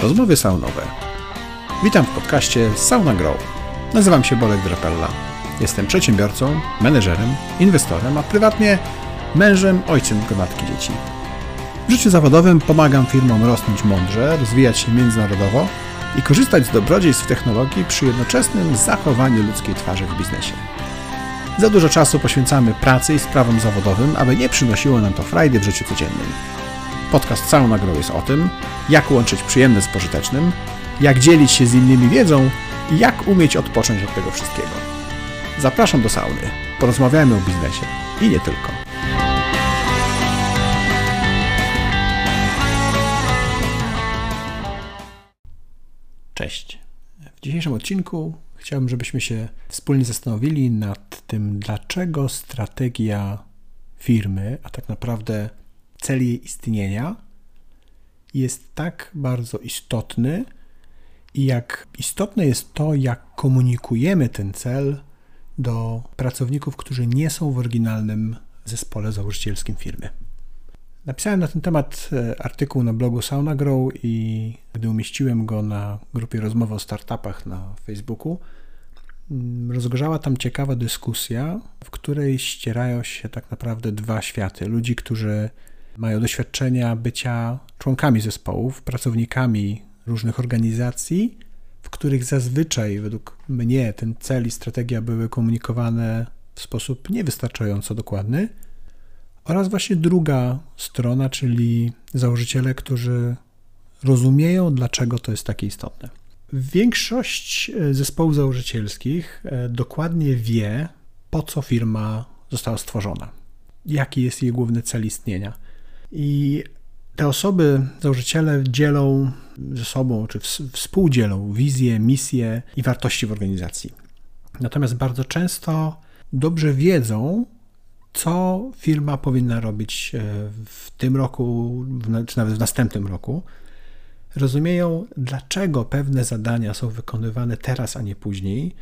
Rozmowy saunowe. Witam w podcaście Sauna Grow. Nazywam się Bolek Drapella. Jestem przedsiębiorcą, menedżerem, inwestorem, a prywatnie mężem, ojcem gromadki dzieci. W życiu zawodowym pomagam firmom rosnąć mądrze, rozwijać się międzynarodowo i korzystać z dobrodziejstw technologii przy jednoczesnym zachowaniu ludzkiej twarzy w biznesie. Za dużo czasu poświęcamy pracy i sprawom zawodowym, aby nie przynosiło nam to frajdy w życiu codziennym. Podcast Sauna Grow jest o tym, jak łączyć przyjemne z pożytecznym, jak dzielić się z innymi wiedzą i jak umieć odpocząć od tego wszystkiego. Zapraszam do sauny. Porozmawiajmy o biznesie i nie tylko. Cześć. W dzisiejszym odcinku chciałbym, żebyśmy się wspólnie zastanowili nad tym, dlaczego strategia firmy, a tak naprawdę cel jej istnienia, jest tak bardzo istotny i jak istotne jest to, jak komunikujemy ten cel do pracowników, którzy nie są w oryginalnym zespole założycielskim firmy. Napisałem na ten temat e, artykuł na blogu Sauna Grow i gdy umieściłem go na grupie rozmowy o startupach na Facebooku, mm, rozgorzała tam ciekawa dyskusja, w której ścierają się tak naprawdę dwa światy. Ludzi, którzy mają doświadczenia bycia członkami zespołów, pracownikami różnych organizacji, w których zazwyczaj według mnie ten cel i strategia były komunikowane w sposób niewystarczająco dokładny, oraz właśnie druga strona, czyli założyciele, którzy rozumieją, dlaczego to jest takie istotne. Większość e, zespołów założycielskich e, dokładnie wie, po co firma została stworzona, jaki jest jej główny cel istnienia. I te osoby, założyciele dzielą ze sobą, czy współdzielą wizję, misję i wartości w organizacji. Natomiast bardzo często dobrze wiedzą, co firma powinna robić e, w tym roku, czy nawet w następnym roku. Rozumieją, dlaczego pewne zadania są wykonywane teraz, a nie później,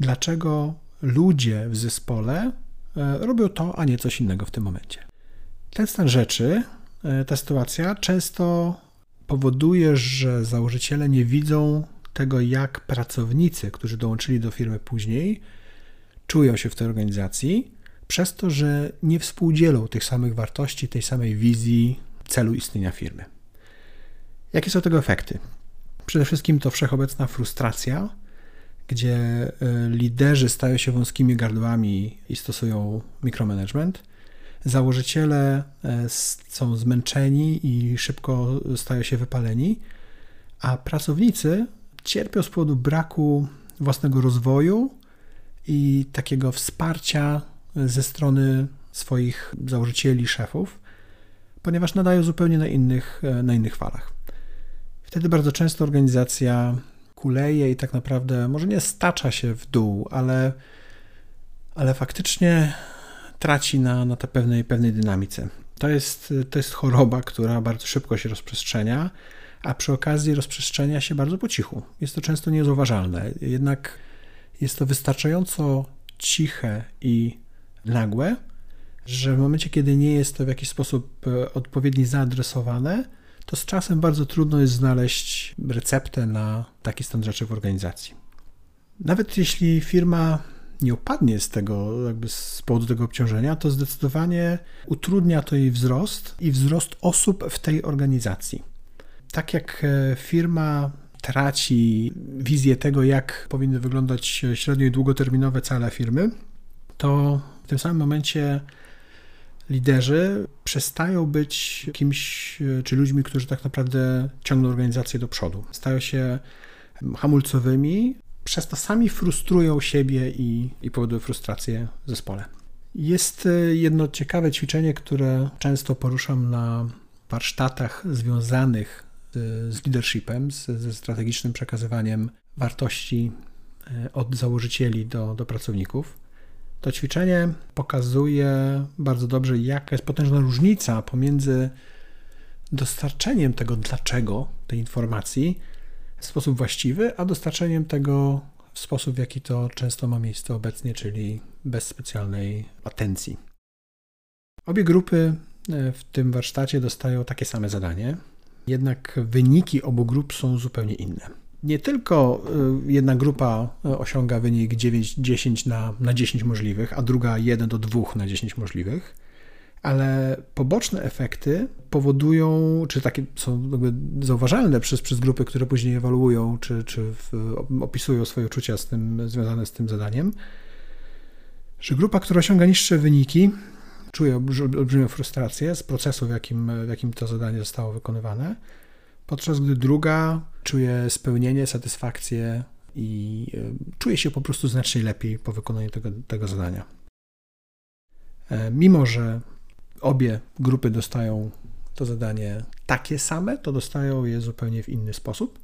dlaczego ludzie w zespole e, robią to, a nie coś innego w tym momencie. Ten stan rzeczy, e, ta sytuacja często powoduje, że założyciele nie widzą tego, jak pracownicy, którzy dołączyli do firmy później, czują się w tej organizacji przez to, że nie współdzielą tych samych wartości, tej samej wizji celu istnienia firmy. Jakie są tego efekty? Przede wszystkim to wszechobecna frustracja, gdzie e, liderzy stają się wąskimi gardłami i stosują mikromanagement. Założyciele e, są zmęczeni i szybko stają się wypaleni, a pracownicy cierpią z powodu braku własnego rozwoju i takiego wsparcia ze strony swoich założycieli, szefów, ponieważ nadają zupełnie na innych, e, na innych falach. Wtedy bardzo często organizacja kuleje i tak naprawdę może nie stacza się w dół, ale, ale faktycznie traci na, na tej pewnej, pewnej dynamice. To jest, to jest choroba, która bardzo szybko się rozprzestrzenia, a przy okazji rozprzestrzenia się bardzo po cichu. Jest to często niezauważalne, jednak jest to wystarczająco ciche i nagłe, że w momencie, kiedy nie jest to w jakiś sposób e, odpowiednio zaadresowane, to z czasem bardzo trudno jest znaleźć receptę na taki stan rzeczy w organizacji. Nawet jeśli firma nie opadnie z tego, jakby z powodu tego obciążenia, to zdecydowanie utrudnia to jej wzrost i wzrost osób w tej organizacji. Tak jak e, firma traci wizję tego, jak powinny wyglądać średnio i długoterminowe cele firmy, to tym samym momencie liderzy przestają być kimś, czy ludźmi, którzy tak naprawdę ciągną organizację do przodu. Stają się hamulcowymi, przez to sami frustrują siebie i, i powodują frustrację w zespole. Jest jedno ciekawe ćwiczenie, które często poruszam na warsztatach związanych z, z leadershipem, z, ze strategicznym przekazywaniem wartości e, od założycieli do, do pracowników. To ćwiczenie pokazuje bardzo dobrze, jaka jest potężna różnica pomiędzy dostarczeniem tego dlaczego tej informacji w sposób właściwy, a dostarczeniem tego w sposób, w jaki to często ma miejsce obecnie, czyli bez specjalnej atencji. Obie grupy e, w tym warsztacie dostają takie same zadanie. jednak wyniki obu grup są zupełnie inne. Nie tylko y, jedna grupa y, osiąga wynik 9, 10 na, na 10 możliwych, a druga 1 do 2 na 10 możliwych, ale poboczne efekty powodują, czy takie są zauważalne przez, przez grupy, które później ewaluują, czy, czy w, opisują swoje uczucia z tym, związane z tym zadaniem, że grupa, która osiąga niższe wyniki, czuje olbrzymią frustrację z procesu, w jakim, w jakim to zadanie zostało wykonywane, podczas gdy druga czuje spełnienie, satysfakcję i e, czuje się po prostu znacznie lepiej po wykonaniu tego, tego zadania. E, mimo, że obie grupy dostają to zadanie takie same, to dostają je zupełnie w inny sposób,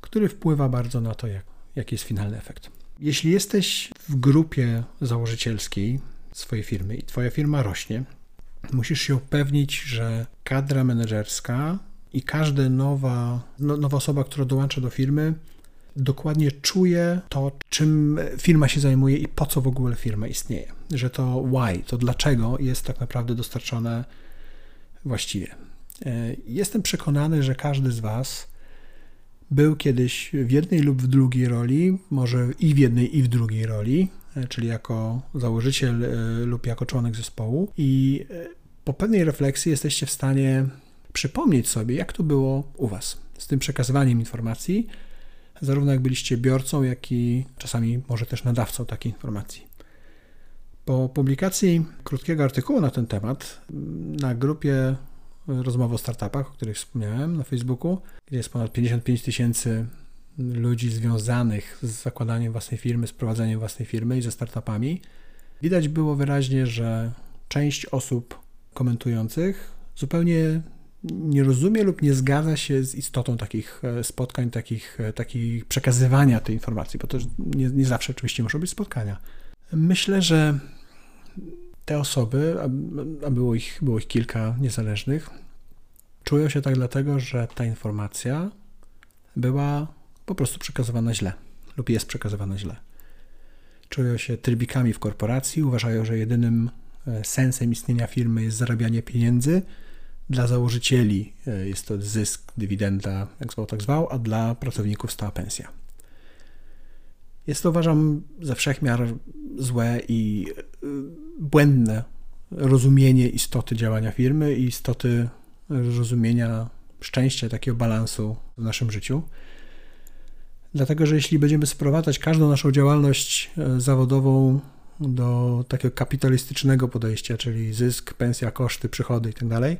który wpływa bardzo na to, jak, jaki jest finalny efekt. Jeśli jesteś w grupie założycielskiej swojej firmy i twoja firma rośnie, musisz się upewnić, że kadra menedżerska i każda nowa, no, nowa osoba, która dołącza do firmy, dokładnie czuje to, czym firma się zajmuje i po co w ogóle firma istnieje. Że to why, to dlaczego jest tak naprawdę dostarczone właściwie. E, jestem przekonany, że każdy z Was był kiedyś w jednej lub w drugiej roli, może i w jednej, i w drugiej roli, e, czyli jako założyciel e, lub jako członek zespołu, i po pewnej refleksji jesteście w stanie przypomnieć sobie, jak to było u Was z tym przekazywaniem informacji, zarówno jak byliście biorcą, jak i czasami może też nadawcą takiej informacji. Po publikacji krótkiego artykułu na ten temat na grupie rozmowy o startupach, o których wspomniałem na Facebooku, gdzie jest ponad 55 tysięcy ludzi związanych z zakładaniem własnej firmy, z prowadzeniem własnej firmy i ze startupami, widać było wyraźnie, że część osób komentujących zupełnie nie rozumie lub nie zgadza się z istotą takich e, spotkań, takich, e, takich przekazywania tej informacji, bo to nie, nie zawsze oczywiście muszą być spotkania. Myślę, że te osoby, a było ich, było ich kilka niezależnych, czują się tak dlatego, że ta informacja była po prostu przekazywana źle lub jest przekazywana źle. Czują się trybikami w korporacji, uważają, że jedynym e, sensem istnienia firmy jest zarabianie pieniędzy, dla założycieli e, jest to zysk, dywidenda, jak zwał, tak zwał, a dla pracowników stała pensja. Jest to, uważam, ze wszechmiar złe i e, błędne rozumienie istoty działania firmy i istoty rozumienia szczęścia, takiego balansu w naszym życiu. Dlatego, że jeśli będziemy sprowadzać każdą naszą działalność e, zawodową do takiego kapitalistycznego podejścia, czyli zysk, pensja, koszty, przychody itd., tak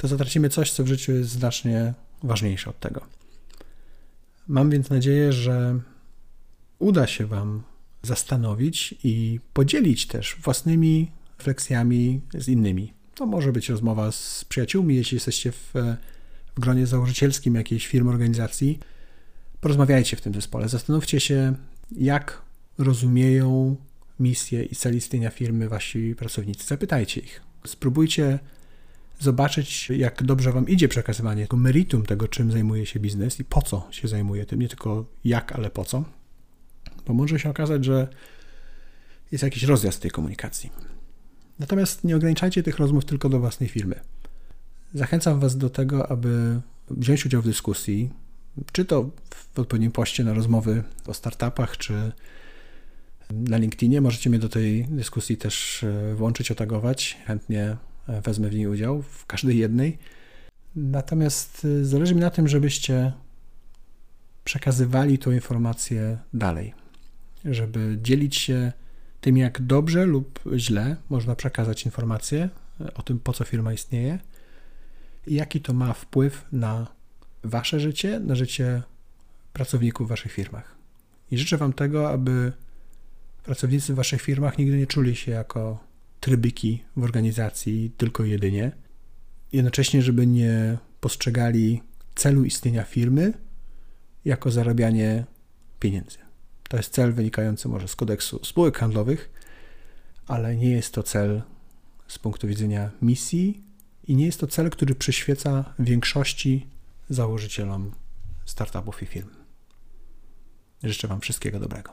to zatracimy coś, co w życiu jest znacznie ważniejsze od tego. Mam więc nadzieję, że uda się Wam zastanowić i podzielić też własnymi refleksjami z innymi. To może być rozmowa z przyjaciółmi, jeśli jesteście w, w gronie założycielskim jakiejś firmy, organizacji. Porozmawiajcie w tym zespole. Zastanówcie się, jak rozumieją misję i cel istnienia firmy wasi pracownicy. Zapytajcie ich. Spróbujcie zobaczyć, jak dobrze Wam idzie przekazywanie tego meritum tego, czym zajmuje się biznes i po co się zajmuje tym, nie tylko jak, ale po co. Bo może się okazać, że jest jakiś rozjazd tej komunikacji. Natomiast nie ograniczajcie tych rozmów tylko do własnej firmy. Zachęcam Was do tego, aby wziąć udział w dyskusji, czy to w odpowiednim poście na rozmowy o startupach, czy na LinkedInie. Możecie mnie do tej dyskusji też e, włączyć, otagować. Chętnie wezmę w niej udział, w każdej jednej. Natomiast y, zależy mi na tym, żebyście przekazywali tą informację dalej, żeby dzielić się tym, jak dobrze lub źle można przekazać informację y, o tym, po co firma istnieje i jaki to ma wpływ na wasze życie, na życie pracowników w waszych firmach. I życzę Wam tego, aby pracownicy w Waszych firmach nigdy nie czuli się jako trybyki w organizacji tylko jedynie. Jednocześnie, żeby nie postrzegali celu istnienia firmy jako zarabianie pieniędzy. To jest cel wynikający może z kodeksu spółek handlowych, ale nie jest to cel z punktu widzenia misji i nie jest to cel, który przyświeca większości założycielom startupów i firm. Życzę Wam wszystkiego dobrego.